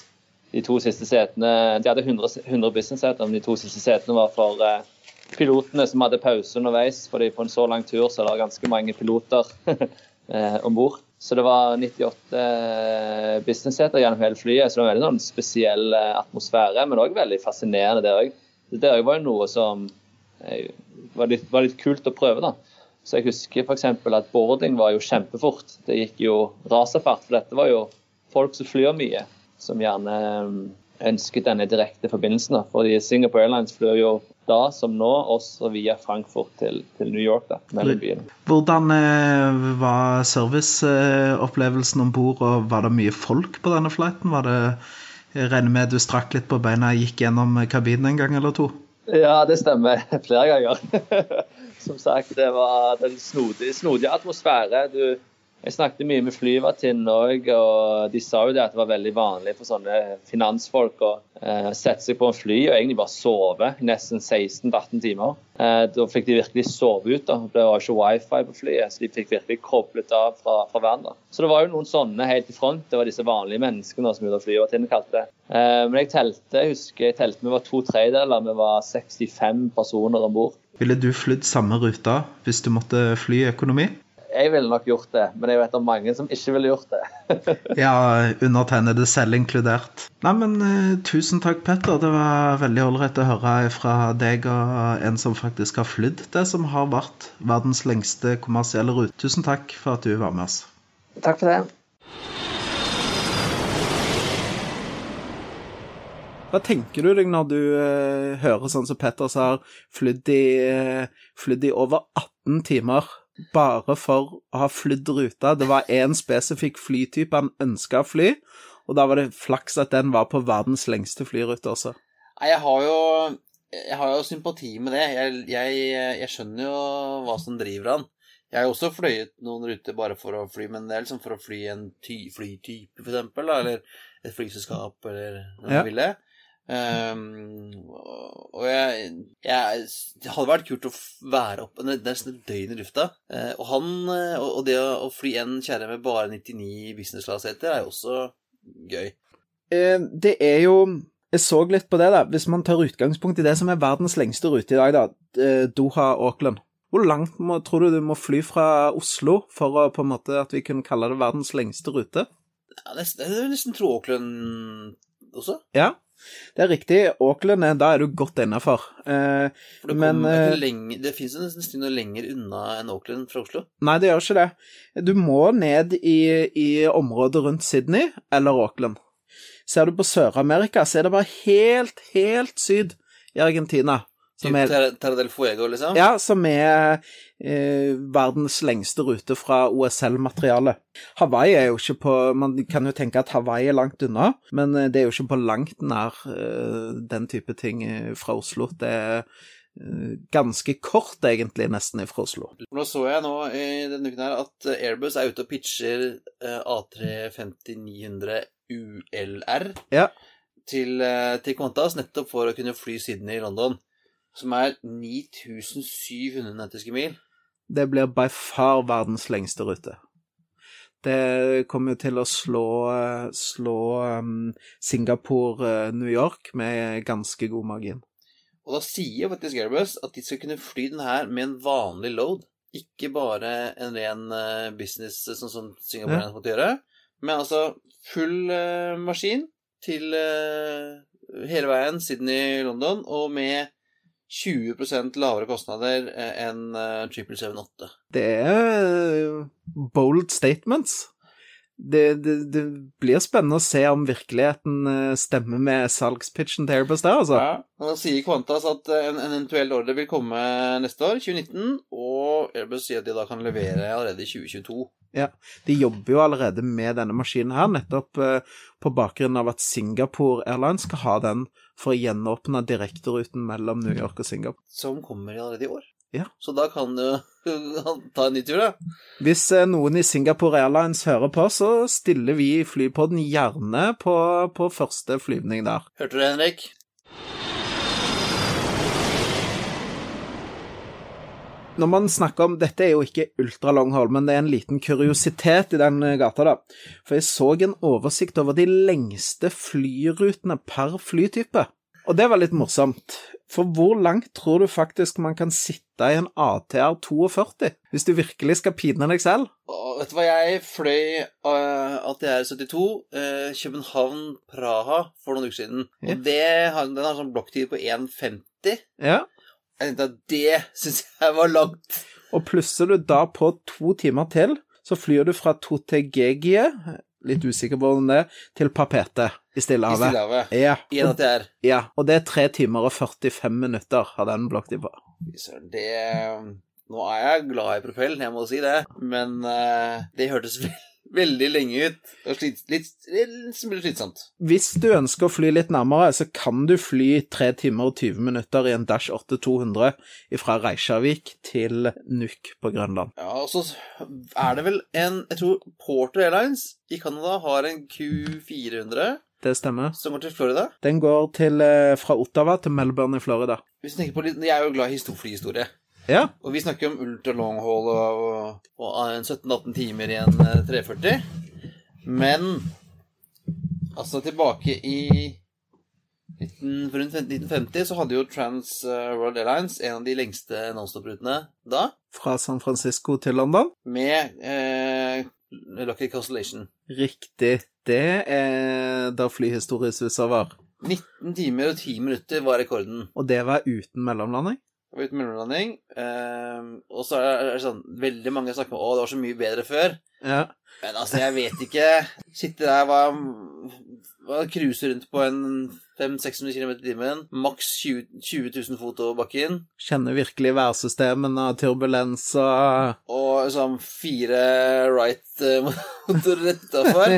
De to siste setene, de hadde 100, 100 business-seter, men de to siste setene var for uh, pilotene som hadde pause underveis. fordi på en så lang tur så er det ganske mange piloter uh, om bord. Så det var 98 businessseter business-seter gjennom hele flyet. Så det var en veldig sånn spesiell eh, atmosfære, men òg veldig fascinerende det òg. Det var jo noe som eh, var litt, var litt, kult å prøve, da. Så jeg husker f.eks. at boarding var jo kjempefort. Det gikk jo raserfart, for dette var jo folk som flyr mye, som gjerne ønsket denne direkte forbindelsen. da. Fordi Singapore Airlines flyr jo da som nå, også via Frankfurt til, til New York. da, mellom byene. Hvordan eh, var serviceopplevelsen om bord, og var det mye folk på denne flighten? Var det, Jeg regner med du strakk litt på beina og gikk gjennom kabinen en gang eller to? Ja, det stemmer. Flere ganger. Som sagt, det var den snodige, snodige atmosfære. Du, jeg snakket mye med flyvertinnene òg, og de sa jo det at det var veldig vanlig for sånne finansfolk å eh, sette seg på en fly og egentlig bare sove i nesten 16-18 timer. Eh, da fikk de virkelig sove ut. da. Det var ikke wifi på flyet, så de fikk virkelig koblet av fra, fra hverandre. Så det var jo noen sånne helt i front. Det var disse vanlige menneskene som flyvertinnene kalte det. Eh, men jeg telte, jeg husker jeg telte vi var to tredjedeler, vi var 65 personer om bord. Ville du flydd samme ruta hvis du måtte fly økonomi? Jeg ville nok gjort det, men jeg vet om mange som ikke ville gjort det. ja, undertegnede selv inkludert. Nei, men uh, tusen takk, Petter. Det var veldig ålreit å høre fra deg og en som faktisk har flydd det som har vært verdens lengste kommersielle rute. Tusen takk for at du var med oss. Takk for det. Hva tenker du deg når du eh, hører sånn som Petter sa, flydd i, eh, flydd i over 18 timer bare for å ha flydd ruta. Det var én spesifikk flytype han ønska å fly, og da var det flaks at den var på verdens lengste flyrute også. Nei, jeg har jo jeg har jo sympati med det. Jeg, jeg, jeg, skjønner jo hva som driver han. Jeg har jo også fløyet noen ruter bare for å fly, men det er liksom for å fly en ty flytype, for eksempel, eller et flyselskap, eller noe ja. ville. Um, og jeg, jeg, Det hadde vært kult å være oppe nesten et døgn i lufta. Uh, og, han, og, og det å, å, fly en kjerre med bare 99 business class-seter er jo også gøy. Uh, det er jo Jeg så litt på det, da. Hvis man tar utgangspunkt i det som er verdens lengste rute i dag, da. Doha-Auckland. Hvor langt må, tror du du må fly fra Oslo for å, på en måte, at vi kunne kalle det verdens lengste rute? Ja, nesten, jeg vil nesten tro Auckland også. Ja, det er riktig. Auckland, da er du godt innafor. Eh, det, men, eh, lenge, det fins nesten noe lenger unna enn Auckland fra Oslo? Nei, det gjør ikke det. Du må ned i, i området rundt Sydney eller Auckland. Ser du på Sør-Amerika, så er det bare helt, helt syd i Argentina Som er, Terra del Fuego, liksom? ja, som er eh, verdens lengste rute fra OSL-materialet. Hawaii er jo ikke på Man kan jo tenke at Hawaii er langt unna, men eh, det er jo ikke på langt nær eh, den type ting eh, fra Oslo. Det er eh, ganske kort, egentlig, nesten fra Oslo. Nå så jeg nå i denne uken her at Airbus er ute og pitcher eh, A350-900 ULR Ja. til, til Qantas, nettopp for å kunne fly Sydney i London, som er 9700 nautiske mil. Det blir by far verdens lengste rute. Det kommer jo til å slå, slå um, Singapore-New York med ganske god margin. Og da sier faktisk Airbus at de skal kunne fly den her med en vanlig load. Ikke bare en ren eh, business, sånn som Singapore Ja. måtte gjøre, men altså full maskin til hele veien Sydney-London, og med 20% lavere kostnader eh, enn uh, 778. Det er eh, bold statements. Det, det, det blir spennende å se om virkeligheten eh, stemmer med salgspitchen til Airbus der, altså. Ja, og Da sier Qantas at eh, en, en eventuell ordre vil komme neste år, 2019, og Airbus sier at de da kan levere allerede i 2022. Ja, De jobber jo allerede med denne maskinen her, nettopp eh, på bakgrunn av at Singapore Airlines skal ha den for å gjenåpne direkteruten mellom New York og Singapore. Som kommer allerede i år. Ja. Så da kan du ta en ny tur, da. Hvis eh, noen i Singapore Airlines hører på, så stiller vi i Flypodden gjerne på, på første flyvning der. Hørte du det, Henrik? Når man snakker om Dette er jo ikke ultra longhold, men det er en liten kuriositet i den eh, gata, da. For jeg så en oversikt over de lengste flyrutene per flytype. Og det var litt morsomt. For hvor langt tror du faktisk man kan sitte i en ATR 42, hvis du virkelig skal pine deg selv? Åh, vet du hva, jeg fløy uh, ATR 72 uh, København-Praha for noen uker siden. Ja. Og det den har sånn blokktid på 1,50. Ja. Jeg tenkte at det syns jeg var langt. Og plusser du da på to timer til, så flyr du fra Totegegie, litt usikker på om det, til Papete i I Stillehavet. Stillehavet. Ja, I en ATR. ja, og det er tre timer og 45 minutter har den blokktid på. Søren, Det Nå er jeg glad i propell, jeg må si det, men uh, det hørtes ve veldig lenge ut. Og slit, litt, litt slitsomt. Hvis du ønsker å fly litt nærmere, så kan du fly 3 timer og 20 minutter i en Dash 8-200 fra Reykjavik til Nuuk på Grønland. Ja, og så er det vel en Jeg tror Porter Airlines i Canada har en Q400 Det stemmer. som går til Florida. Den går til, eh, fra Ottawa til Melbourne i Florida. Hvis du tenker på litt, Jeg er jo glad i histo- flyhistorie. Ja, Og vi snakker om ultra long haul og, og, og 17-18 timer i en eh, 340. Men altså tilbake i 19, rundt 1950 så hadde jo Trans eh, World Airlines en av de lengste nonstop-rutene da, fra San Francisco til London. med eh, Lucky Constellation. Riktig. Det er da flyhistoriesus var. 19 timer og 10 minutter var rekorden. Og det var uten mellomlanding? Det var uten mellomlanding. Eh, og så er det sånn Veldig mange snakker om å, det var så mye bedre før. Ja. Men altså, jeg vet ikke. Sitte der og Cruise rundt på en 500-600 km i timen. Maks 20, 20 000 fot over bakken. Kjenner virkelig værsystemene turbulens og Og sånn fire right-motorer rett utafor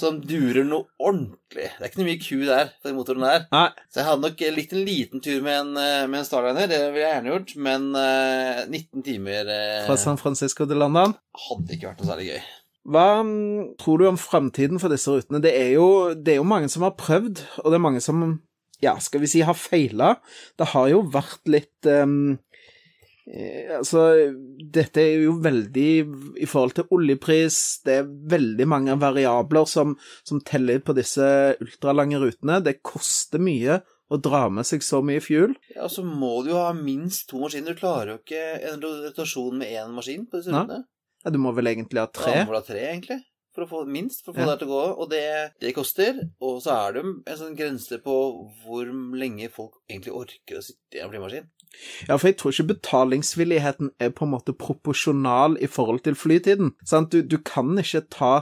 som durer noe ordentlig. Det er ikke noe mye ku der på den motoren der. Nei, Så jeg hadde nok likt en liten tur med en, eh, med en Starliner. Det ville jeg gjerne gjort. Men eh, 19 timer eh, fra San Francisco til London. hadde ikke vært noe særlig gøy. Hva mm, tror du om framtiden for disse rutene? Det er, jo, det er jo mange som har prøvd, og det er mange som, ja, skal vi si, har feila. Det har jo vært litt eh, Altså, dette er jo veldig I forhold til oljepris, det er veldig mange variabler som, som teller på disse ultralange rutene. Det koster mye å dra med seg så mye fuel. Ja, så må du jo ha minst to maskiner. Du klarer jo ikke en rotasjon med én maskin på disse rutene. Ja, du må vel egentlig ha tre? Ja, du må ha tre, egentlig. For å få minst, for å få Ja. det til å gå. Og det, det koster. Og så er det en sånn grense på hvor lenge folk egentlig orker å sitte i en flymaskin. Ja, for jeg tror ikke betalingsvilligheten er på en måte proporsjonal i forhold til flytiden. Sant? Du, du kan ikke ta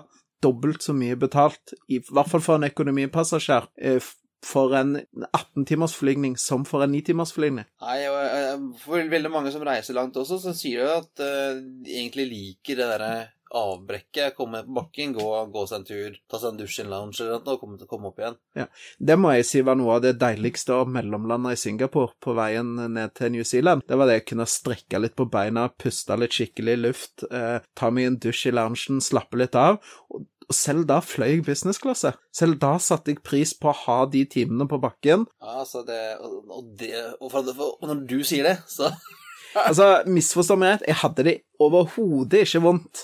dobbelt så mye betalt, i hvert fall for en økonomipassasjer, eh, for en 18-timers flygning som for en 9-timers flygning. Nei, og, eh, for veldig mange som reiser langt også, så sier de at eh, de egentlig liker det derre avbrekket, komme på bakken, gå, gå seg en tur, ta seg en dusj i en lounge eller noe, og komme, komme opp igjen. Ja. Det må jeg si var noe av det deiligste å mellomlande i Singapore på veien ned til New Zealand. Det var det å kunne strekke litt på beina, puste litt skikkelig luft, eh, ta meg en dusj i loungen, slappe litt av. Og og selv da fløy jeg businessklasse. Selv da satte jeg pris på å ha de timene på bakken. Ja, altså det Og, det, og, for, og når du sier det, så Altså, misforstå meg rett, jeg hadde det overhodet ikke vondt.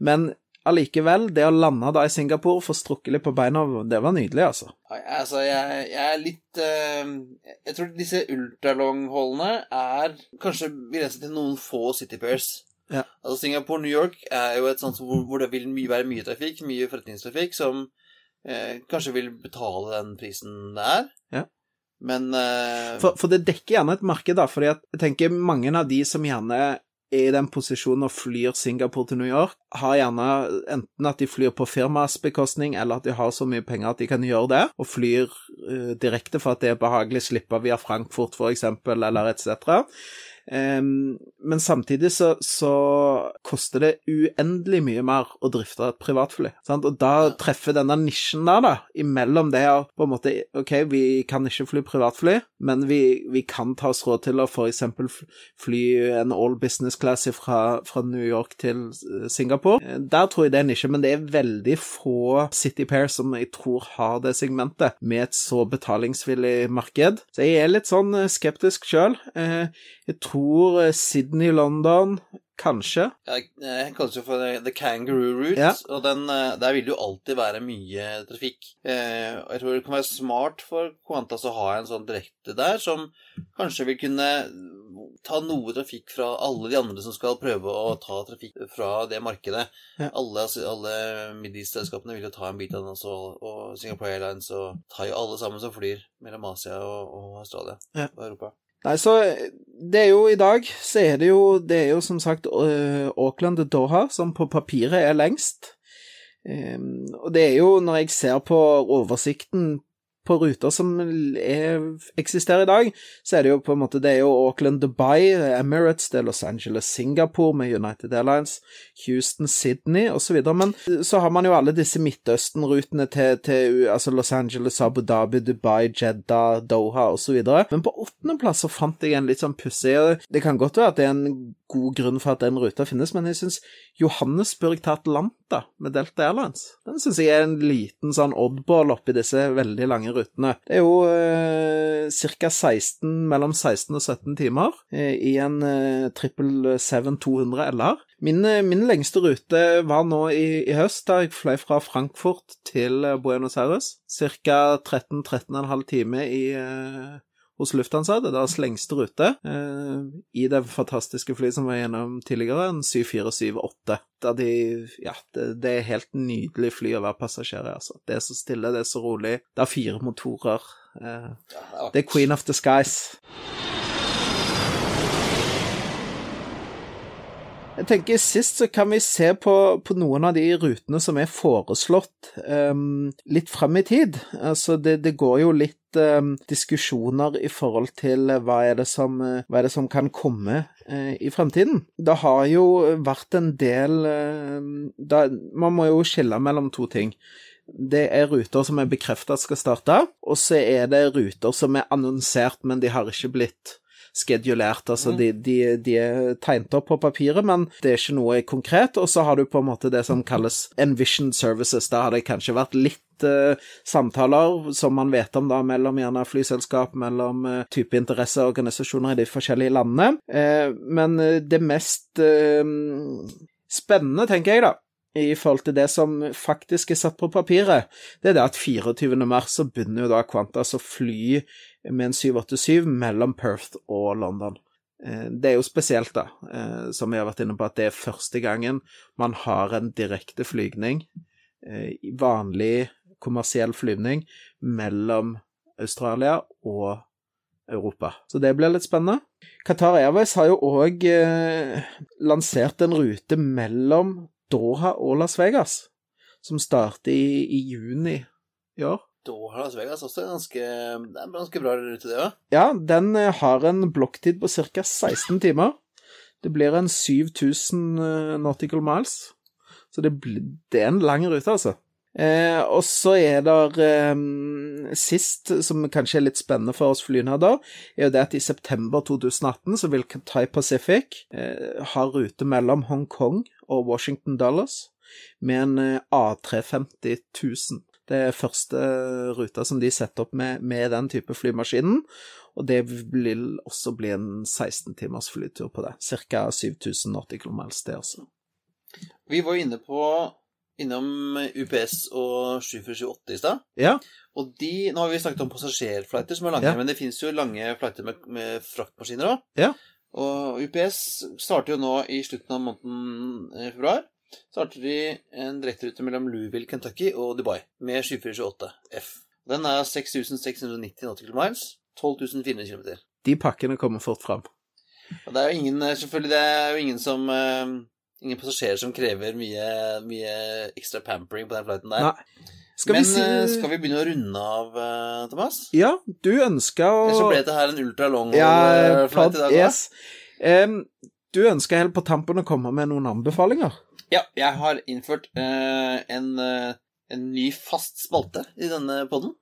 Men allikevel, det å lande da i Singapore, få strukket litt på beina, det var nydelig, altså. Altså, jeg, jeg er litt uh, Jeg tror disse ultralongholdene er kanskje begrenset til noen få City Pairs. Ja. Altså, Singapore, New York er jo et sånt hvor, hvor det vil my være mye trafikk, mye forretningstrafikk, som eh, kanskje vil betale den prisen det er. Ja. Men eh, For, for det dekker gjerne et marked, da, fordi at jeg tenker mange av de som gjerne er i den posisjonen og flyr Singapore til New York, har gjerne enten at de flyr på firmas bekostning, eller at de har så mye penger at de kan gjøre det, og flyr uh, direkte for at det er behagelig slippe via Frankfurt, eksempel, eller etc. Men samtidig så, så, koster det uendelig mye mer å drifte et privatfly. Sant? Og da treffer denne nisjen der, da, imellom det å på en måte OK, vi kan ikke fly privatfly, men vi, vi kan ta oss råd til å f.eks. fly en all business class fra, fra, New York til eh, Singapore. Eh, der tror jeg det er en nisje, men det er veldig få City Pair som jeg tror har det segmentet, med et så betalingsvillig marked. Så jeg er litt sånn eh, skeptisk sjøl. Jeg tror eh, Sydney-London Kanskje. Ja, jeg kaller det for The Kangaroo Route, ja. og den, eh, der vil det jo alltid være mye trafikk. Eh, jeg tror det kan være smart for Qantas å ha en sånn direkte der, som kanskje vil kunne ta noe trafikk fra alle de andre som skal prøve å ta trafikk fra det markedet. Ja. Alle, alle Middis-selskapene vil jo ta en bit av den også, og Singapore Airlines og tar jo alle sammen som flyr mellom Asia og, og Australia ja. og Europa. Nei, så det er jo i dag så er det jo Det er jo som sagt Auckland og Doha som på papiret er lengst. Um, og det er jo, når jeg ser på oversikten på ruter som er, eksisterer i dag, så er det jo på en måte Det er jo Auckland, Dubai, Emirates, det er Los Angeles, Singapore med United Airlines, Houston, Sydney osv. Men så har man jo alle disse Midtøsten-rutene til, til, altså Los Angeles, Abu Dhabi, Dubai, Jeddah, Doha osv. Men på åttendeplass så fant jeg en litt sånn pussig Det kan godt være at det er en god grunn for at den ruta finnes, men jeg syns Johannesburg til Atlanta med Delta Airlines, den syns jeg er en liten sånn oddball oppi disse veldig lange rutene. Det er jo eh, ca. 16, mellom 16 og 17 timer eh, i en eh, 777-200 LR. Min, eh, min, lengste rute var nå i, i, høst, da jeg fløy fra Frankfurt til eh, Buenos Aires. Ca. 13-13,5 timer i eh, hos Lufthansa. Det er deres lengste rute eh, i det fantastiske flyet som var gjennom tidligere, en 7478. Der de Ja, det, det er helt nydelig fly å være passasjer i, altså. Det er så stille, det er så rolig. Det er fire motorer. Eh, det er Queen of the Skies. Jeg tenker Sist så kan vi se på, på noen av de rutene som er foreslått um, litt frem i tid. Altså, det, det går jo litt um, diskusjoner i forhold til hva er det som, hva er det som kan komme uh, i fremtiden. Det har jo vært en del uh, da, Man må jo skille mellom to ting. Det er ruter som er bekreftet skal starte, og så er det ruter som er annonsert, men de har ikke blitt skedulert. Altså, de, de, de, er tegnet opp på papiret, men det er ikke noe konkret. Og så har du på en måte det som kalles envision services. Da har det kanskje vært litt uh, samtaler som man vet om da, mellom gjerne flyselskap, mellom uh, type interesseorganisasjoner i de forskjellige landene. Uh, men det mest spennende, tenker jeg, da, i forhold til det som faktisk er satt på papiret, det er det at 24. mars så begynner jo da Qantas å fly med en 787 mellom Perth og London. Eh, det er jo spesielt, da, eh, som vi har vært inne på, at det er første gangen man har en direkte flygning, eh, vanlig kommersiell flyvning, mellom Australia og Europa. Så det blir litt spennende. Qatar Airways har jo òg lansert en rute mellom Doha og Las Vegas, som starter i, i juni i år. Doha-Las Vegas også ganske, det er ganske bra rute, det òg. Ja, den eh, har en blokktid på ca. 16 timer. Det blir en 7000 eh, nautical miles. Så det, det er en lang rute, altså. Eh, og så er det eh, sist, som kanskje er litt spennende for oss flynerder, er jo det at i september 2018 så vil Thai Pacific eh, ha rute mellom Hongkong og Washington Dollars med en eh, A350 1000. Det er første ruta som de setter opp med, med den type flymaskinen, og det vil også bli en 16 timers flytur på det. Ca. 7000 km det også. Vi var inne på innom UPS og 7478 i stad. Ja, Og de, nå har vi snakket om passasjerflighter som er lange, Ja. men det fins jo lange flighter med, med fraktmaskiner òg. Ja. Og UPS starter jo nå i slutten av måneden februar. Starter de en direkterute mellom Louisville, Kentucky og Dubai med 2428 F. Den er 6690 nautical miles. 12.400 km. de pakkene kommer fort fram. Og det er jo ingen, selvfølgelig, det er jo ingen som eh, Ingen passasjerer som krever mye, mye ekstra pampering på den flighten der. Nei. Skal Men vi si eh, skal vi begynne å runde av, eh, Thomas? Ja, du ønska å Ellers så ble dette her en ultra long Ja, eh, flight i dag. yes. Um, du ønska helt på tampen å komme med noen anbefalinger. Ja, jeg har innført uh, en, uh, en ny fast spalte i denne podden.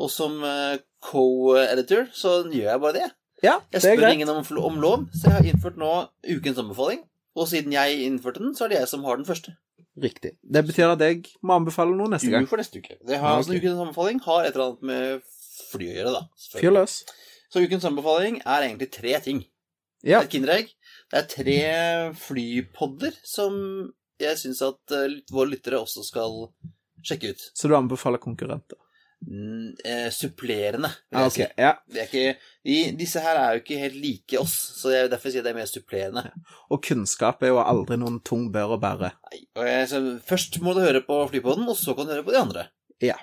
Og som uh, co-editor så gjør jeg bare det. Ja, Jeg det er spør greit. ingen om, om lov, så jeg har innført nå ukens anbefaling. Og siden jeg innførte den, så er det jeg som har den første. Riktig. Det betyr at jeg må anbefale noe neste Du gang. for neste uke. Det har, okay. altså, ukens anbefaling har et eller annet med fly å gjøre, da. Fyr løs. Så ukens anbefaling er egentlig tre ting. Ja. Det er et kinderegg. Det er tre flypodder som jeg syns at eh, våre lyttere også skal sjekke ut. Så du anbefaler konkurrenter? Mm, eh, supplerende, vil Ja, jeg okay, si. Ja. Det er ikke, de, disse her er jo ikke helt like oss, så jeg, derfor sier jeg det er mer supplerende. Og kunnskap er jo aldri noen tung bør å bære. Nei, og jeg, så først må du høre på Flypodden, og så kan du høre på de andre. Ja,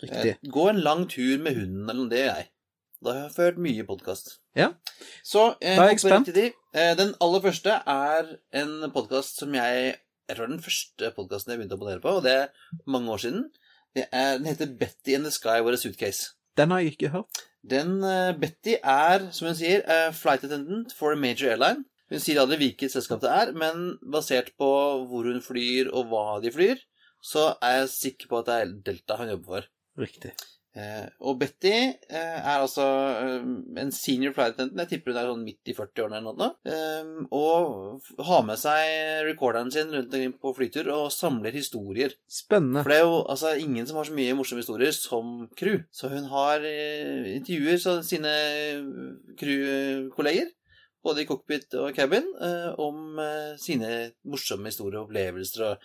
riktig. Eh, Gå en lang tur med hunden, eller noe, det gjør jeg. Da har jeg hørt mye podkast. Ja. Så eh, Da er jeg spent. Eh, den aller første er en podkast som jeg Jeg tror det er den første podkasten jeg begynte å abonnere på, og det er mange år siden. Det er, den heter Betty in the Sky Where a Suitcase. Den har jeg ikke hørt. Den uh, Betty er, som hun sier, uh, flight attendant for a major airline. Hun sier aldri hvilket selskap det er, men basert på hvor hun flyr og hva de flyr, så er jeg sikker på at det er Delta hun jobber for. Riktig. Eh, og Betty eh, er altså eh, en senior flight attendant. Jeg tipper hun er sånn midt i 40-årene eller noe. Og har med seg recorderen sin rundt omkring på flytur og samler historier. Spennende. For det er jo altså, ingen som har så mye morsomme historier som crew. Så hun har intervjuer så, sine crew-kolleger, både i cockpit og cabin, eh, om eh, sine morsomme historier og opplevelser. og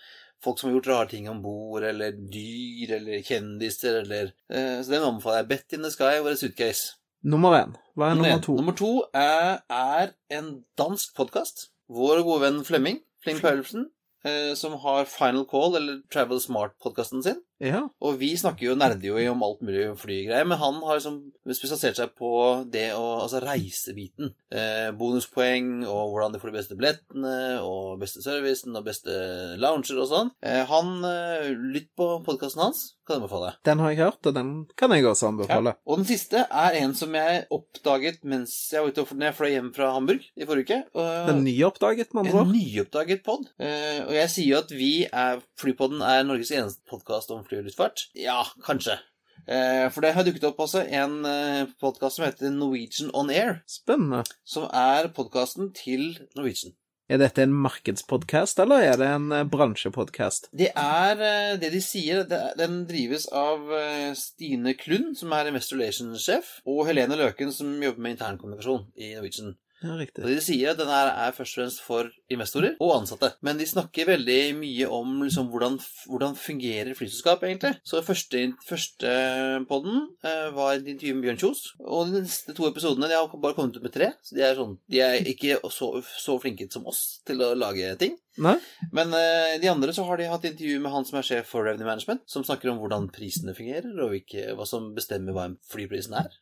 Folk som har gjort rare ting om bord, eller dyr, eller kjendiser, eller eh, Så den anbefaler jeg. Bet in the Sky with a Suitcase. Nummer én. Hva er nummer nummer to? Nummer to er, er en dansk podkast. Vår gode venn Flemming, Flink Paulsen, eh, som har Final Call, eller Travel Smart-podkasten sin. Ja. Og vi snakker jo nerder jo om alt mulig flygreier, men han har liksom spesialisert seg på det å Altså reisebiten. Eh, bonuspoeng og hvordan du får de beste billettene og beste servicen og beste lounger og sånn. Eh, han eh, Lytt på podkasten hans, kan jeg anbefale. Den har jeg hørt, og den kan jeg også anbefale. Og den siste er en som jeg oppdaget mens jeg var ute og når jeg fløy hjem fra Hamburg i forrige uke. Og Den nyoppdaget, med andre en nyoppdaget pod. Eh, og jeg sier jo at vi er Flypodden er Norges eneste podkast om fly og luftfart. Ja, kanskje. Eh, for det har dukket opp også en eh, podkast som heter Norwegian On Air. Spennende. Som er podkasten til Norwegian. Er dette en markedspodkast, eller er det en eh, bransjepodkast? Det er det de sier. Er, den drives av Stine Klund, som er Investor Relations-sjef, og Helene Løken, som jobber med internkommunikasjon i Norwegian. Ja, Og riktig. det de sier, at den her er først og fremst for investorer og ansatte. Men de snakker veldig mye om liksom, hvordan, hvordan fungerer flyselskap, egentlig. Så første, første podden eh, var et intervju med Bjørn Kjos. Og de neste to episodene de har bare kommet ut med tre. Så de er, sånn, de er ikke så, så flinke som oss til å lage ting. Nei? Men eh, de andre så har de hatt intervju med han som er sjef for Revenue Management, som snakker om hvordan prisene fungerer, og ikke, hva som bestemmer hva en flyprisen er.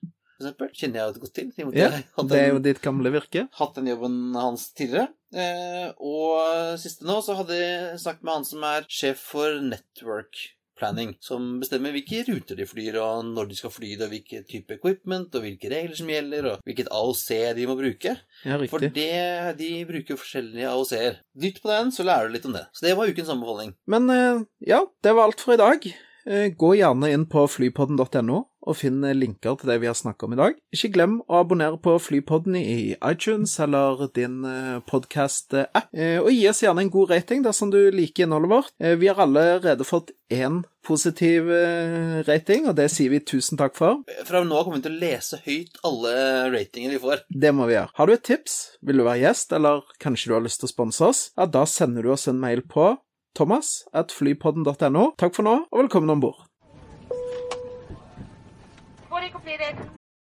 Eksempel. Kjenner jeg jo godt til. Ja, hatt det er jo ditt gamle virke. hatt den jobben hans tidligere. Eh, og siste nå så hadde jeg snakket med han som er sjef for Network planning, som bestemmer hvilke ruter de flyr, og når de skal fly det, og hvilken type equipment, og hvilke regler som gjelder, og hvilket AOC de må bruke. Ja, For det, de bruker forskjellige AOC-er. Dytt på den, så lærer du litt om det. Så det var ukens anbefaling. Men eh, ja, det var alt for i dag. Eh, Gå gjerne inn på flypodden.no og finn eh, linker til det vi har snakket om i dag. Ikke glem å abonnere på Flypodden i iTunes eller din podkast-app, og gi oss gjerne en god rating dersom du liker innholdet vårt. Eh, Vi har allerede fått én positiv eh, rating, og det sier vi tusen takk for. Fra nå av kommer vi til å lese høyt alle ratingene vi får. Det må vi gjøre. Har du et tips, vil du være gjest, eller kanskje du har lyst til å sponse oss, ja, da sender du oss en mail på thomas at flypodden.no. Takk for nå, og velkommen om bord.